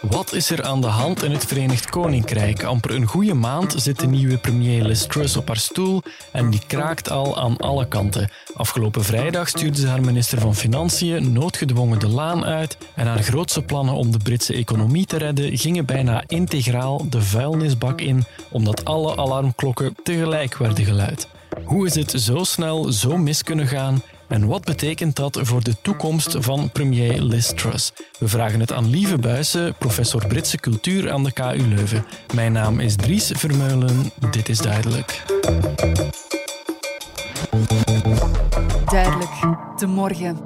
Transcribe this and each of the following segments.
Wat is er aan de hand in het Verenigd Koninkrijk? Amper een goede maand zit de nieuwe premier Liz Truss op haar stoel en die kraakt al aan alle kanten. Afgelopen vrijdag stuurde ze haar minister van Financiën noodgedwongen de laan uit en haar grootste plannen om de Britse economie te redden gingen bijna integraal de vuilnisbak in omdat alle alarmklokken tegelijk werden geluid. Hoe is het zo snel zo mis kunnen gaan en wat betekent dat voor de toekomst van premier Liz Truss? We vragen het aan Lieve Buijsen, professor Britse cultuur aan de KU Leuven. Mijn naam is Dries Vermeulen. Dit is duidelijk. Duidelijk, de morgen.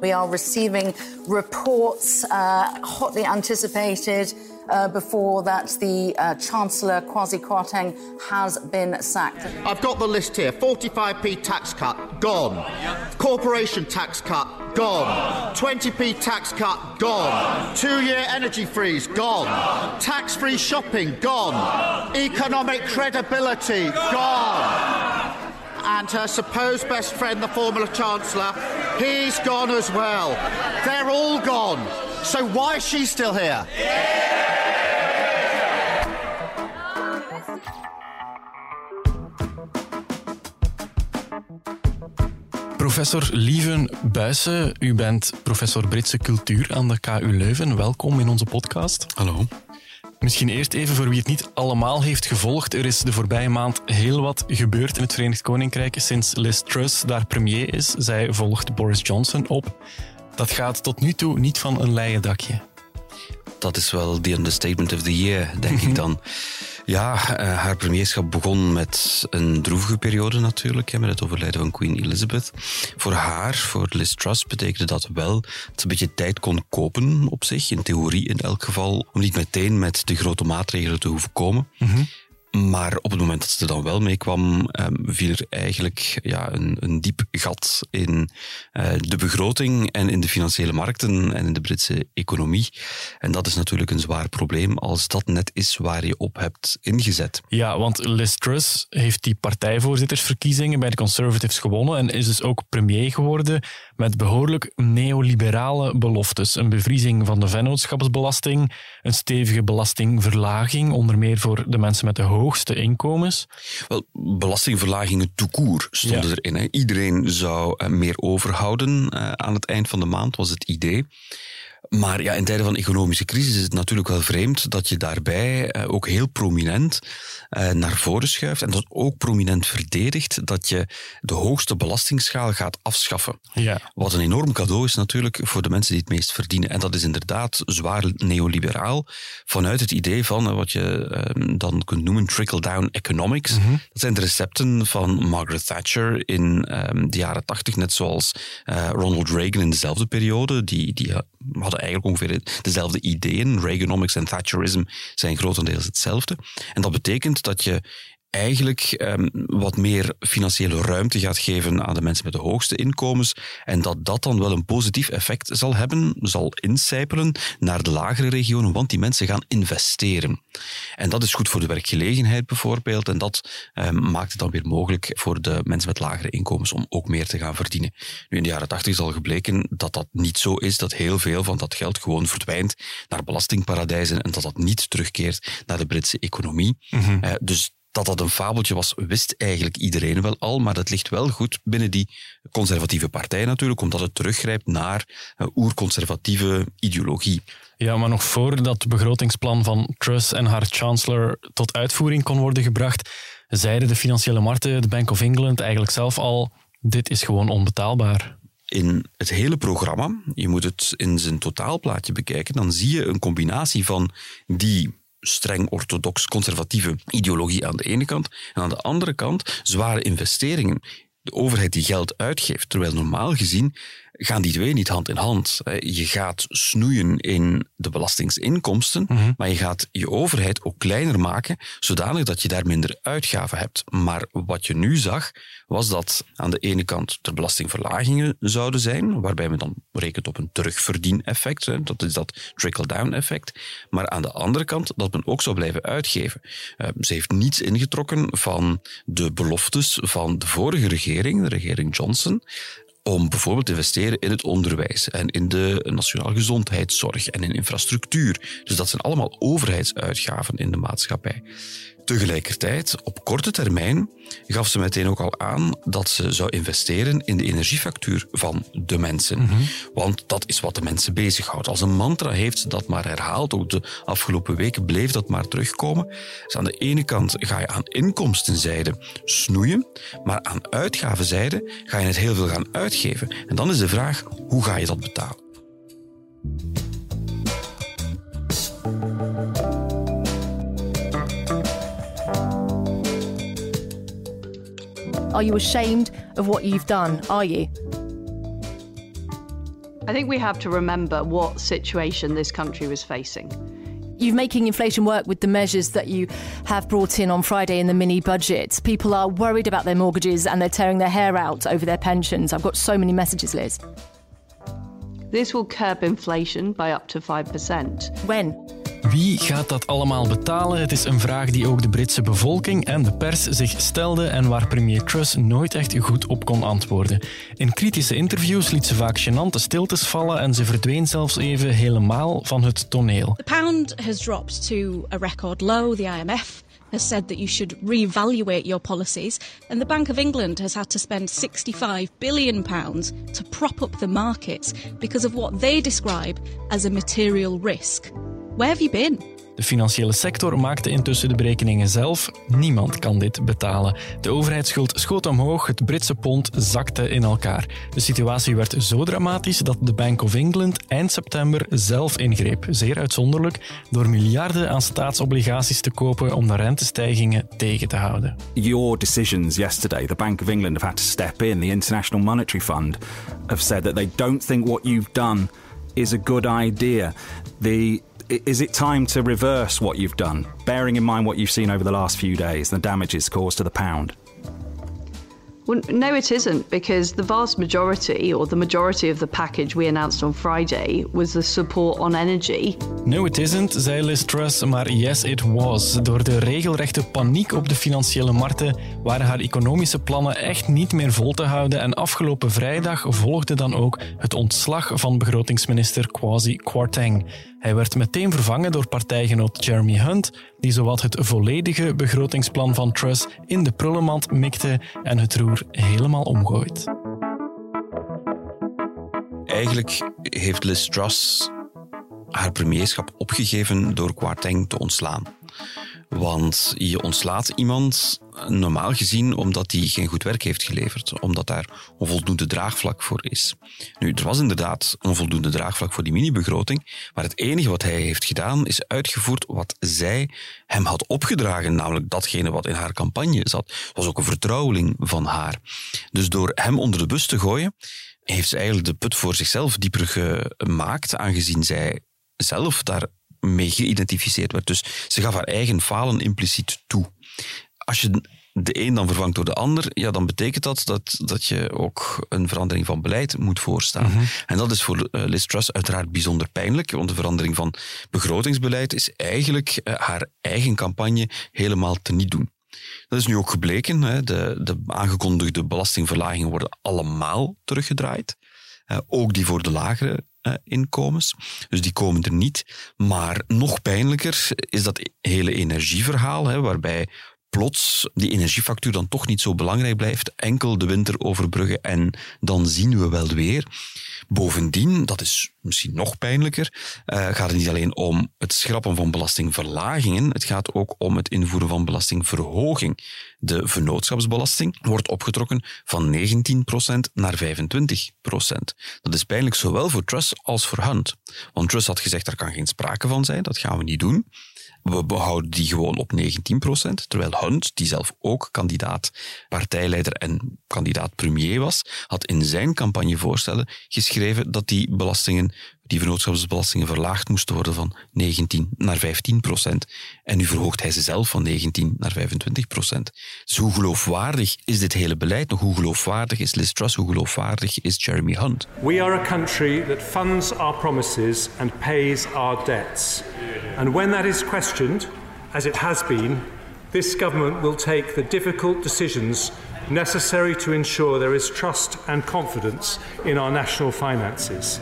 We are receiving reports uh, hotly anticipated uh, before that the uh, Chancellor Kwasi Kwarteng has been sacked. I've got the list here 45p tax cut, gone. Corporation tax cut, gone. 20p tax cut, gone. Two year energy freeze, gone. Tax free shopping, gone. Economic credibility, gone. And her supposed best friend, the former Chancellor, he's gone as well. They're all gone. So why is she still here? Professor Lieven Buijsen, u bent professor Britse cultuur aan de KU Leuven. Welkom in onze podcast. Hallo. Misschien eerst even voor wie het niet allemaal heeft gevolgd. Er is de voorbije maand heel wat gebeurd in het Verenigd Koninkrijk sinds Liz Truss daar premier is. Zij volgt Boris Johnson op. Dat gaat tot nu toe niet van een leien dakje. Dat is wel the understatement of the year, denk ik dan. Ja, eh, haar premierschap begon met een droevige periode natuurlijk, met het overlijden van Queen Elizabeth. Voor haar, voor Liz Truss, betekende dat wel dat ze een beetje tijd kon kopen op zich, in theorie in elk geval, om niet meteen met de grote maatregelen te hoeven komen. Maar op het moment dat ze er dan wel mee kwam, um, viel er eigenlijk ja, een, een diep gat in uh, de begroting en in de financiële markten en in de Britse economie. En dat is natuurlijk een zwaar probleem als dat net is waar je op hebt ingezet. Ja, want Liz Truss heeft die partijvoorzittersverkiezingen bij de Conservatives gewonnen en is dus ook premier geworden met behoorlijk neoliberale beloftes. Een bevriezing van de vennootschapsbelasting, een stevige belastingverlaging, onder meer voor de mensen met de hoogste inkomens. Wel, belastingverlagingen toekoer stonden Ja. erin. Hè. Iedereen zou eh, meer overhouden eh, aan het eind van de maand, was het idee. Maar ja, in tijden van economische crisis is het natuurlijk wel vreemd dat je daarbij eh, ook heel prominent eh, naar voren schuift en dat ook prominent verdedigt dat je de hoogste belastingsschaal gaat afschaffen. Ja. Wat een enorm cadeau is natuurlijk voor de mensen die het meest verdienen. En dat is inderdaad zwaar neoliberaal vanuit het idee van eh, wat je eh, dan kunt noemen trickle-down economics. Dat zijn de recepten van Margaret Thatcher in eh, de jaren tachtig, net zoals Ronald Reagan in dezelfde periode. Die, die hadden eigenlijk ongeveer dezelfde ideeën. Reaganomics en Thatcherism zijn grotendeels hetzelfde. En dat betekent dat je eigenlijk ehm, wat meer financiële ruimte gaat geven aan de mensen met de hoogste inkomens en dat dat dan wel een positief effect zal hebben, zal incijpelen naar de lagere regionen, want die mensen gaan investeren. En dat is goed voor de werkgelegenheid bijvoorbeeld en dat ehm, maakt het dan weer mogelijk voor de mensen met lagere inkomens om ook meer te gaan verdienen. Nu in de jaren tachtig is al gebleken dat dat niet zo is, dat heel veel van dat geld gewoon verdwijnt naar belastingparadijzen en dat dat niet terugkeert naar de Britse economie. Eh, dus dat dat een fabeltje was, wist eigenlijk iedereen wel al, maar dat ligt wel goed binnen die conservatieve partij natuurlijk, omdat het teruggrijpt naar uh, oerconservatieve ideologie. Ja, maar nog voordat het begrotingsplan van Truss en haar chancellor tot uitvoering kon worden gebracht, zeiden de financiële markten, de Bank of England, eigenlijk zelf al, dit is gewoon onbetaalbaar. in het hele programma, je moet het in zijn totaalplaatje bekijken, dan zie je een combinatie van die streng orthodox conservatieve ideologie aan de ene kant en aan de andere kant zware investeringen. De overheid die geld uitgeeft, terwijl normaal gezien gaan die twee niet hand in hand. hè. Je gaat snoeien in de belastingsinkomsten, maar je gaat je overheid ook kleiner maken, zodanig dat je daar minder uitgaven hebt. Maar wat je nu zag, was dat aan de ene kant er belastingverlagingen zouden zijn, waarbij men dan rekent op een terugverdieneffect, dat is dat trickle-down effect. Maar aan de andere kant dat men ook zou blijven uitgeven. Eh, ze heeft niets ingetrokken van de beloftes van de vorige regering, de regering Johnson, om bijvoorbeeld te investeren in het onderwijs en in de nationale gezondheidszorg en in infrastructuur. Dus dat zijn allemaal overheidsuitgaven in de maatschappij. Tegelijkertijd, op korte termijn, gaf ze meteen ook al aan dat ze zou investeren in de energiefactuur van de mensen. Mhm. Want dat is wat de mensen bezighoudt. Als een mantra heeft ze dat maar herhaald. Ook de afgelopen weken bleef dat maar terugkomen. Dus aan de ene kant ga je aan inkomstenzijde snoeien, maar aan uitgavenzijde ga je het heel veel gaan uitgeven. En dan is de vraag, hoe ga je dat betalen? Are you ashamed of what you've done? Are you? I think we have to remember what situation this country was facing. You're making inflation work with the measures that you have brought in on Friday in the mini budget. People are worried about their mortgages and they're tearing their hair out over their pensions. I've got so many messages, Liz. This will curb inflation by up to 5%. When? Wie gaat dat allemaal betalen? Het is een vraag die ook de Britse bevolking en de pers zich stelden en waar premier Truss nooit echt goed op kon antwoorden. In kritische interviews liet ze vaak gênante stiltes vallen en ze verdween zelfs even helemaal van het toneel. The pound has dropped to a record low. The IMF has said that you should reevaluate your policies, and the Bank of England has had to spend 65 billion pounds to prop up the markets because of what they describe as a material risk. Where have you been? De financiële sector maakte intussen de berekeningen zelf. Niemand kan dit betalen. De overheidsschuld schoot omhoog, het Britse pond zakte in elkaar. De situatie werd zo dramatisch dat de Bank of England eind september zelf ingreep, zeer uitzonderlijk, door miljarden aan staatsobligaties te kopen om de rentestijgingen tegen te houden. Your decisions yesterday, the Bank of England have had to step in, the International Monetary Fund have said that they don't think what you've done is a good idea. The is it time to reverse what you've done, bearing in mind what you've seen over the last few days, the damages caused to the pound? Well, no, it isn't, because the vast majority, or the majority of the package we announced on Friday, was the support on energy. No, it isn't, zei Liz Truss, maar yes, it was. Door de regelrechte paniek op de financiële markten waren haar economische plannen echt niet meer vol te houden en afgelopen vrijdag volgde dan ook het ontslag van begrotingsminister Kwasi Kwarteng. Hij werd meteen vervangen door partijgenoot Jeremy Hunt, die zowat het volledige begrotingsplan van Truss in de prullenmand mikte en het roer helemaal omgooit. Eigenlijk heeft Liz Truss haar premierschap opgegeven door Kwarteng te ontslaan. Want je ontslaat iemand normaal gezien omdat hij geen goed werk heeft geleverd, omdat daar onvoldoende draagvlak voor is. Nu, er was inderdaad onvoldoende draagvlak voor die mini-begroting, maar het enige wat hij heeft gedaan is uitgevoerd wat zij hem had opgedragen, namelijk datgene wat in haar campagne zat. Dat was ook een vertrouweling van haar. Dus door hem onder de bus te gooien, heeft ze eigenlijk de put voor zichzelf dieper gemaakt, aangezien zij zelf daar mee geïdentificeerd werd. Dus ze gaf haar eigen falen impliciet toe. Als je de een dan vervangt door de ander, ja, dan betekent dat dat, dat je ook een verandering van beleid moet voorstaan. Mhm. En dat is voor uh, Liz Truss uiteraard bijzonder pijnlijk, want de verandering van begrotingsbeleid is eigenlijk uh, haar eigen campagne helemaal teniet doen. Dat is nu ook gebleken. Hè. De, de aangekondigde belastingverlagingen worden allemaal teruggedraaid. Uh, ook die voor de lagere inkomens. Dus die komen er niet. Maar nog pijnlijker is dat hele energieverhaal, hè, waarbij plots die energiefactuur dan toch niet zo belangrijk blijft, enkel de winter overbruggen en dan zien we wel weer. Bovendien, dat is misschien nog pijnlijker, uh, gaat het niet alleen om het schrappen van belastingverlagingen, het gaat ook om het invoeren van belastingverhoging. De vennootschapsbelasting wordt opgetrokken van 19% naar 25%. Dat is pijnlijk zowel voor Truss als voor Hunt. Want Truss had gezegd, er kan geen sprake van zijn, dat gaan we niet doen. We behouden die gewoon op 19%, terwijl Hunt, die zelf ook kandidaat partijleider en kandidaat premier was, had in zijn campagnevoorstellen geschreven dat die belastingen, die vennootschapsbelastingen verlaagd moesten worden van 19 naar 15 procent. En nu verhoogt hij ze zelf van 19 naar 25 procent. Dus hoe geloofwaardig is dit hele beleid nog? Hoe geloofwaardig is Liz Truss? Hoe geloofwaardig is Jeremy Hunt? We are a country that funds our promises and pays our debts. And when that is questioned, as it has been, this government will take the difficult decisions necessary to ensure there is trust and confidence in our national finances.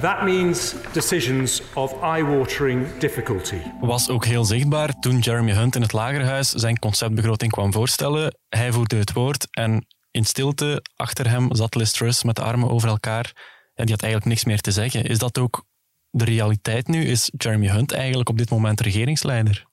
That means decisions of eye-watering difficulty. Was ook heel zichtbaar toen Jeremy Hunt in het Lagerhuis zijn conceptbegroting kwam voorstellen. Hij voerde het woord en in stilte achter hem zat Liz Truss met de armen over elkaar. En die had eigenlijk niks meer te zeggen. Is dat ook de realiteit nu? Is Jeremy Hunt eigenlijk op dit moment regeringsleider?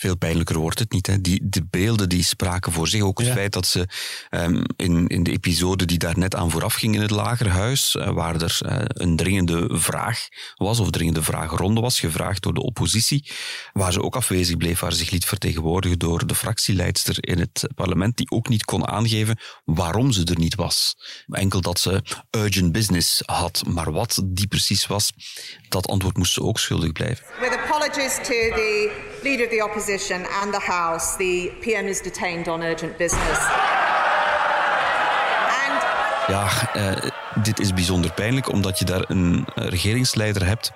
Veel pijnlijker wordt het niet. Hè. Die, de beelden die spraken voor zich. Ook het feit dat ze um, in, in de episode die daar net aan vooraf ging in het lagerhuis, uh, waar er uh, een dringende vraag was, of dringende vraagronde was, gevraagd door de oppositie, waar ze ook afwezig bleef, waar ze zich liet vertegenwoordigen door de fractieleidster in het parlement, die ook niet kon aangeven waarom ze er niet was. Enkel dat ze urgent business had, maar wat die precies was, dat antwoord moest ze ook schuldig blijven. With apologies to the leader of the opposition and the House, the PM is detained on urgent business. And... Ja, uh, dit is bijzonder pijnlijk omdat je daar een regeringsleider hebt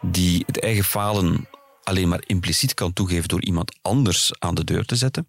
die het eigen falen alleen maar impliciet kan toegeven door iemand anders aan de deur te zetten.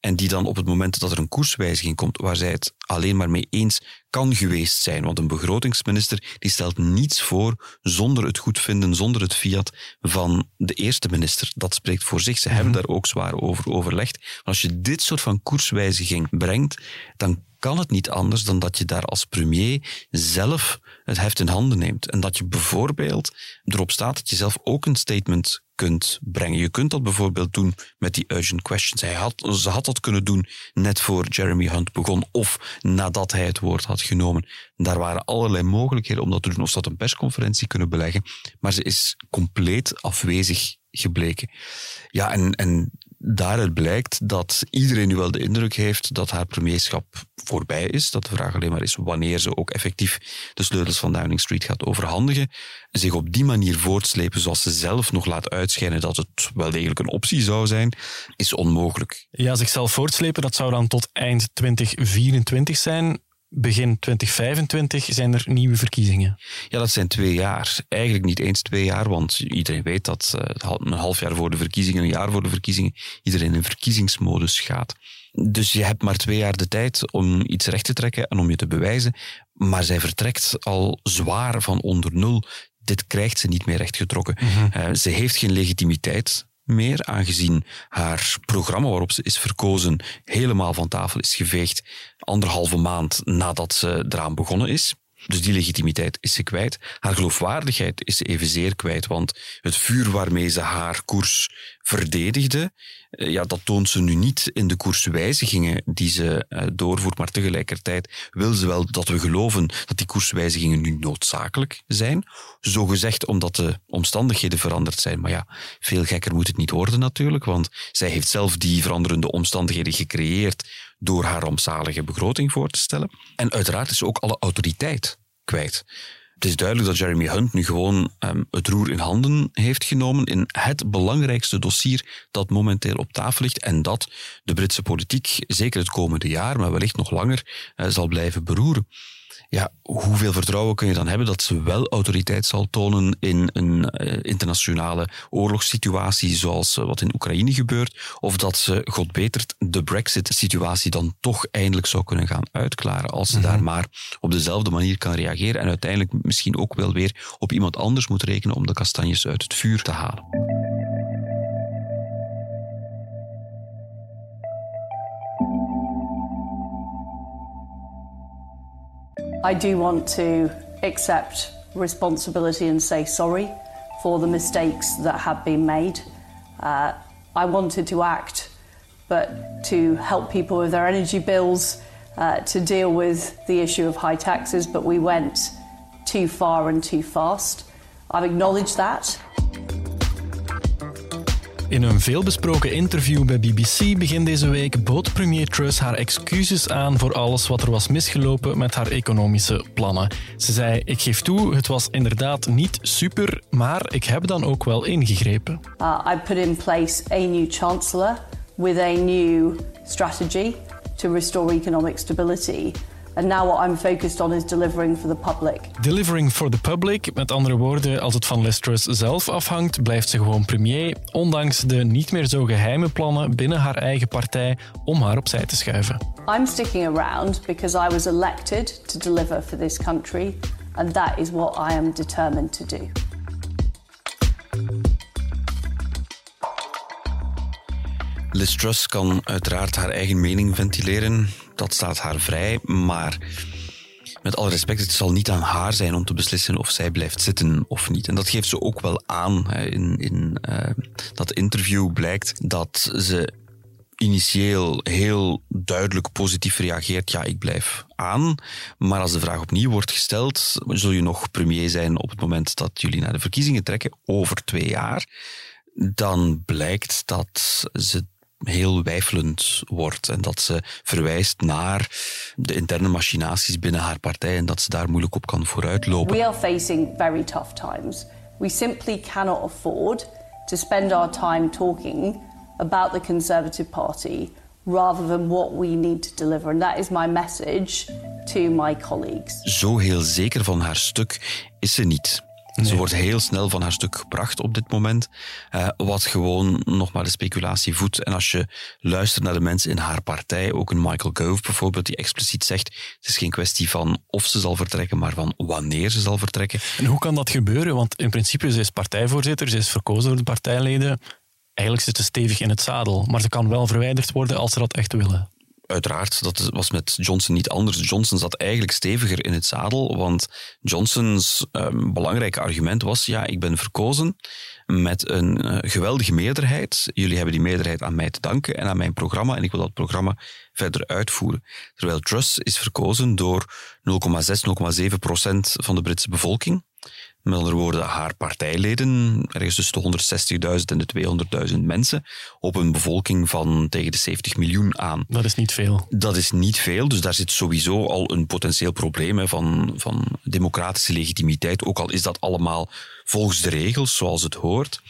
En die dan op het moment dat er een koerswijziging komt, waar zij het alleen maar mee eens kan geweest zijn. Want een begrotingsminister die stelt niets voor zonder het goedvinden, zonder het fiat van de eerste minister. Dat spreekt voor zich. Ze hebben mhm. daar ook zwaar over overlegd. Maar als je dit soort van koerswijziging brengt, dan kan het niet anders dan dat je daar als premier zelf het heft in handen neemt. En dat je bijvoorbeeld erop staat dat je zelf ook een statement kunt brengen. Je kunt dat bijvoorbeeld doen met die urgent questions. Hij had, ze had dat kunnen doen net voor Jeremy Hunt begon of nadat hij het woord had genomen. Daar waren allerlei mogelijkheden om dat te doen. Of ze had een persconferentie kunnen beleggen. Maar ze is compleet afwezig gebleken. Ja, en, en daaruit blijkt dat iedereen nu wel de indruk heeft dat haar premierschap voorbij is. Dat de vraag alleen maar is wanneer ze ook effectief de sleutels van Downing Street gaat overhandigen. Zich op die manier voortslepen zoals ze zelf nog laat uitschijnen dat het wel degelijk een optie zou zijn, is onmogelijk. Ja, zichzelf voortslepen, dat zou dan tot eind 2024 zijn begin 2025 zijn er nieuwe verkiezingen. Ja, dat zijn twee jaar. Eigenlijk niet eens twee jaar, want iedereen weet dat uh, een half jaar voor de verkiezingen, een jaar voor de verkiezingen, iedereen in verkiezingsmodus gaat. Dus je hebt maar twee jaar de tijd om iets recht te trekken en om je te bewijzen. Maar zij vertrekt al zwaar van onder nul. Dit krijgt ze niet meer rechtgetrokken. Mm uh, ze heeft geen legitimiteit meer, aangezien haar programma waarop ze is verkozen helemaal van tafel is geveegd anderhalve maand nadat ze eraan begonnen is. Dus die legitimiteit is ze kwijt. Haar geloofwaardigheid is ze evenzeer kwijt, want het vuur waarmee ze haar koers verdedigde, eh, ja, dat toont ze nu niet in de koerswijzigingen die ze eh, doorvoert, maar tegelijkertijd wil ze wel dat we geloven dat die koerswijzigingen nu noodzakelijk zijn. Zo gezegd omdat de omstandigheden veranderd zijn. Maar ja, veel gekker moet het niet worden natuurlijk, want zij heeft zelf die veranderende omstandigheden gecreëerd door haar rampzalige begroting voor te stellen. En uiteraard is ze ook alle autoriteit kwijt. Het is duidelijk dat Jeremy Hunt nu gewoon um, het roer in handen heeft genomen in het belangrijkste dossier dat momenteel op tafel ligt en dat de Britse politiek zeker het komende jaar, maar wellicht nog langer, uh, zal blijven beroeren ja, hoeveel vertrouwen kun je dan hebben dat ze wel autoriteit zal tonen in een uh, internationale oorlogssituatie zoals uh, wat in Oekraïne gebeurt, of dat ze, god betert, de Brexit-situatie dan toch eindelijk zou kunnen gaan uitklaren als ze mm -hmm. daar maar op dezelfde manier kan reageren en uiteindelijk misschien ook wel weer op iemand anders moet rekenen om de kastanjes uit het vuur te halen. I do want to accept responsibility and say sorry for the mistakes that have been made. Uh, I wanted to act, but to help people with their energy bills, uh, to deal with the issue of high taxes, but we went too far and too fast. I've acknowledged that. In een veelbesproken interview bij BBC begin deze week bood premier Truss haar excuses aan voor alles wat er was misgelopen met haar economische plannen. Ze zei: Ik geef toe, het was inderdaad niet super, maar ik heb dan ook wel ingegrepen. Uh, I put in place a new chancellor with a new strategy to restore economic stability. And now what I'm focused on is delivering for the public. Delivering for the public, met andere woorden, als het van Liz Truss zelf afhangt, blijft ze gewoon premier, ondanks de niet meer zo geheime plannen binnen haar eigen partij om haar opzij te schuiven. I'm sticking around because I was elected to deliver for this country, and that is what I am determined to do. Liz Truss kan uiteraard haar eigen mening ventileren. Dat staat haar vrij. Maar met alle respect, het zal niet aan haar zijn om te beslissen of zij blijft zitten of niet. En dat geeft ze ook wel aan. In, in uh, dat interview blijkt dat ze initieel heel duidelijk positief reageert, ja, ik blijf aan. Maar als de vraag opnieuw wordt gesteld, zul je nog premier zijn op het moment dat jullie naar de verkiezingen trekken, over twee jaar, dan blijkt dat ze heel wijfelend wordt en dat ze verwijst naar de interne machinaties binnen haar partij en dat ze daar moeilijk op kan vooruitlopen. We are facing very tough times. We simply cannot afford to spend our time talking about the Conservative Party rather than what we need to deliver. And that is my message to my colleagues. Zo heel zeker van haar stuk is ze niet. Ze wordt heel snel van haar stuk gebracht op dit moment, uh, wat gewoon nog maar de speculatie voedt. En als je luistert naar de mensen in haar partij, ook een Michael Gove bijvoorbeeld, die expliciet zegt, het is geen kwestie van of ze zal vertrekken, maar van wanneer ze zal vertrekken. En hoe kan dat gebeuren? Want in principe, ze is partijvoorzitter, ze is verkozen door de partijleden. Eigenlijk zit ze stevig in het zadel, maar ze kan wel verwijderd worden als ze dat echt willen uiteraard, dat was met Johnson niet anders. Johnson zat eigenlijk steviger in het zadel, want Johnsons um, belangrijke argument was, ja, ik ben verkozen met een uh, geweldige meerderheid. Jullie hebben die meerderheid aan mij te danken en aan mijn programma en ik wil dat programma verder uitvoeren. Terwijl Truss is verkozen door 0,6, 0,7 procent van de Britse bevolking. Met andere woorden, haar partijleden, ergens tussen de 160.000 en de 200.000 mensen, op een bevolking van tegen de 70 miljoen aan. Dat is niet veel. Dat is niet veel, dus daar zit sowieso al een potentieel probleem hè, van, van democratische legitimiteit, ook al is dat allemaal volgens de regels, zoals het hoort.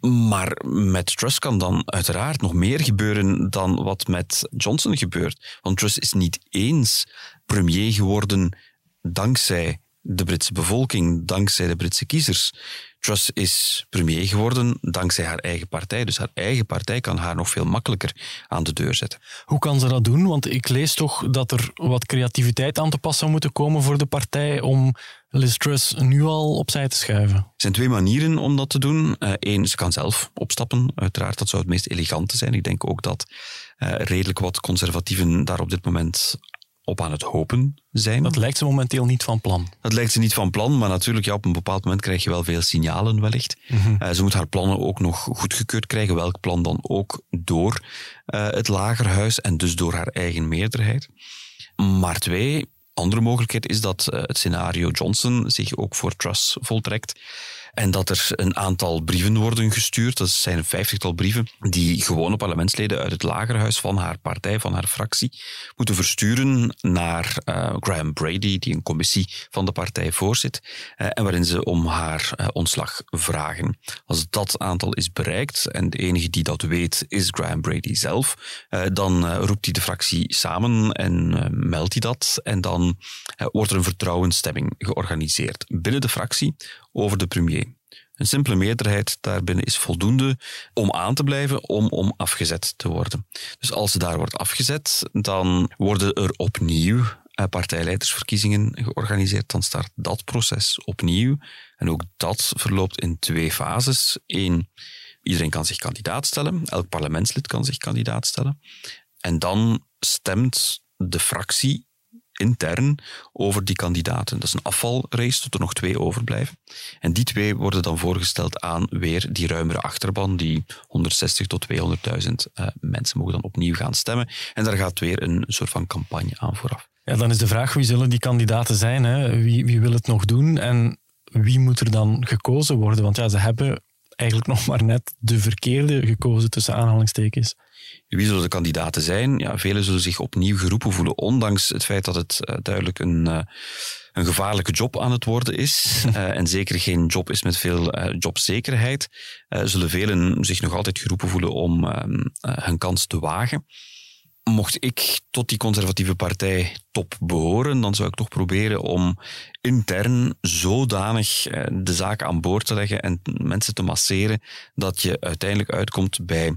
Maar met Truss kan dan uiteraard nog meer gebeuren dan wat met Johnson gebeurt. Want Truss is niet eens premier geworden dankzij de Britse bevolking, dankzij de Britse kiezers. Truss is premier geworden dankzij haar eigen partij. Dus haar eigen partij kan haar nog veel makkelijker aan de deur zetten. Hoe kan ze dat doen? Want ik lees toch dat er wat creativiteit aan te pas zou moeten komen voor de partij om Liz Truss nu al opzij te schuiven. Er zijn twee manieren om dat te doen. Eén, uh, ze kan zelf opstappen. Uiteraard, dat zou het meest elegante zijn. Ik denk ook dat uh, redelijk wat conservatieven daar op dit moment op aan het hopen zijn. Dat lijkt ze momenteel niet van plan. Dat lijkt ze niet van plan, maar natuurlijk, ja, op een bepaald moment krijg je wel veel signalen wellicht. Mm uh, ze moet haar plannen ook nog goedgekeurd krijgen, welk plan dan ook, door uh, het lagerhuis en dus door haar eigen meerderheid. Maar twee, andere mogelijkheid is dat uh, het scenario Johnson zich ook voor Truss voltrekt. En dat er een aantal brieven worden gestuurd. Dat zijn een vijftigtal brieven die gewone parlementsleden uit het lagerhuis van haar partij, van haar fractie, moeten versturen naar uh, Graham Brady, die een commissie van de partij voorzit, uh, en waarin ze om haar uh, ontslag vragen. Als dat aantal is bereikt, en de enige die dat weet is Graham Brady zelf, dan roept hij de fractie samen en meldt hij dat. En dan wordt er een vertrouwensstemming georganiseerd binnen de fractie over de premier. Een simpele meerderheid daarbinnen is voldoende om aan te blijven, om, om afgezet te worden. Dus als ze daar wordt afgezet, dan worden er opnieuw eh, partijleidersverkiezingen georganiseerd. Dan start dat proces opnieuw. En ook dat verloopt in twee fases. Eén, iedereen kan zich kandidaat stellen. Elk parlementslid kan zich kandidaat stellen. En dan stemt de fractie intern over die kandidaten. Dat is een afvalrace tot er nog twee overblijven. En die twee worden dan voorgesteld aan weer die ruimere achterban, die 160 tot 200.000 uh, mensen mogen dan opnieuw gaan stemmen. En daar gaat weer een soort van campagne aan vooraf. Ja, dan is de vraag, wie zullen die kandidaten zijn? Hè? Wie, wie wil het nog doen? En wie moet er dan gekozen worden? Want ja, ze hebben eigenlijk nog maar net de verkeerde gekozen tussen aanhalingstekens. Wie zullen de kandidaten zijn? Ja, velen zullen zich opnieuw geroepen voelen, ondanks het feit dat het uh, duidelijk een, uh, een gevaarlijke job aan het worden is. Uh, en zeker geen job is met veel jobzekerheid. zullen velen zich nog altijd geroepen voelen om ehm, hun kans te wagen. mocht ik tot die conservatieve partij top behoren, dan zou ik toch proberen om intern zodanig eh, de zaak aan boord te leggen en mensen te masseren dat je uiteindelijk uitkomt bij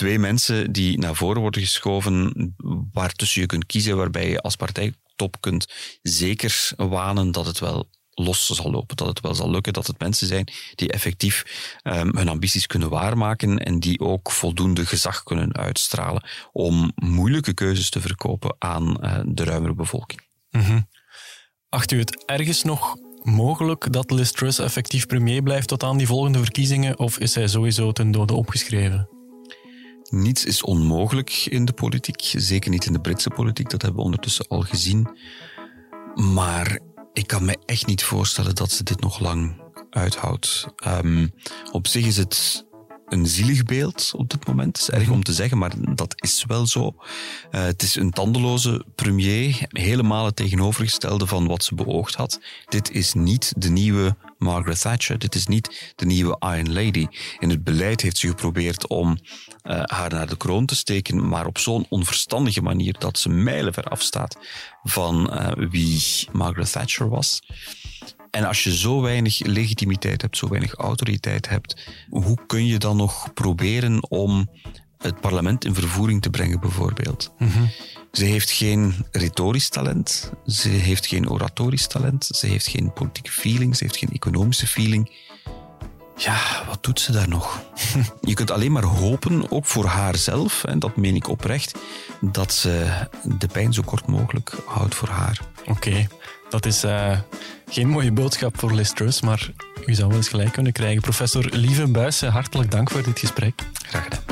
twee mensen die naar voren worden geschoven, waartussen je kunt kiezen, waarbij je als partijtop kunt zeker wanen dat het wel los zal lopen, dat het wel zal lukken, dat het mensen zijn die effectief um, hun ambities kunnen waarmaken en die ook voldoende gezag kunnen uitstralen om moeilijke keuzes te verkopen aan uh, de ruimere bevolking. Mm. Acht u het ergens nog mogelijk dat Liz Truss effectief premier blijft tot aan die volgende verkiezingen, of is hij sowieso ten dode opgeschreven? Niets is onmogelijk in de politiek, zeker niet in de Britse politiek, dat hebben we ondertussen al gezien. Maar ik kan me echt niet voorstellen dat ze dit nog lang uithoudt. Um, op zich is het een zielig beeld op dit moment. Is erg om te zeggen, maar dat is wel zo. Uh, het is een tandeloze premier, helemaal het tegenovergestelde van wat ze beoogd had. Dit is niet de nieuwe Margaret Thatcher. Dit is niet de nieuwe Iron Lady. In het beleid heeft ze geprobeerd om uh, haar naar de kroon te steken, maar op zo'n onverstandige manier dat ze mijlenver afstaat van uh, wie Margaret Thatcher was. En als je zo weinig legitimiteit hebt, zo weinig autoriteit hebt, hoe kun je dan nog proberen om het parlement in vervoering te brengen, bijvoorbeeld? Mm -hmm. Ze heeft geen retorisch talent, ze heeft geen oratorisch talent, ze heeft geen politieke feeling, ze heeft geen economische feeling. Ja, wat doet ze daar nog? Je kunt alleen maar hopen, ook voor haarzelf, en dat meen ik oprecht, dat ze de pijn zo kort mogelijk houdt voor haar. Oké, okay. dat is uh, geen mooie boodschap voor Liz Truss, maar u zou wel eens gelijk kunnen krijgen. Professor Lieve Buijsen, hartelijk dank voor dit gesprek. Graag gedaan.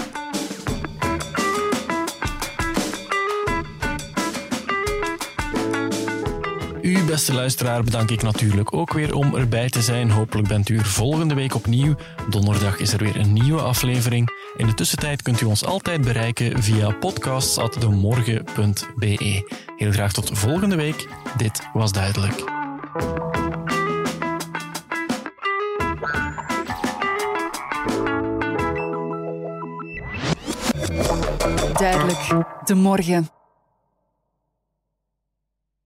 U, beste luisteraar, bedank ik natuurlijk ook weer om erbij te zijn. Hopelijk bent u er volgende week opnieuw. Donderdag is er weer een nieuwe aflevering. In de tussentijd kunt u ons altijd bereiken via podcasts.demorgen.be. Heel graag tot volgende week. Dit was duidelijk. Duidelijk. De morgen.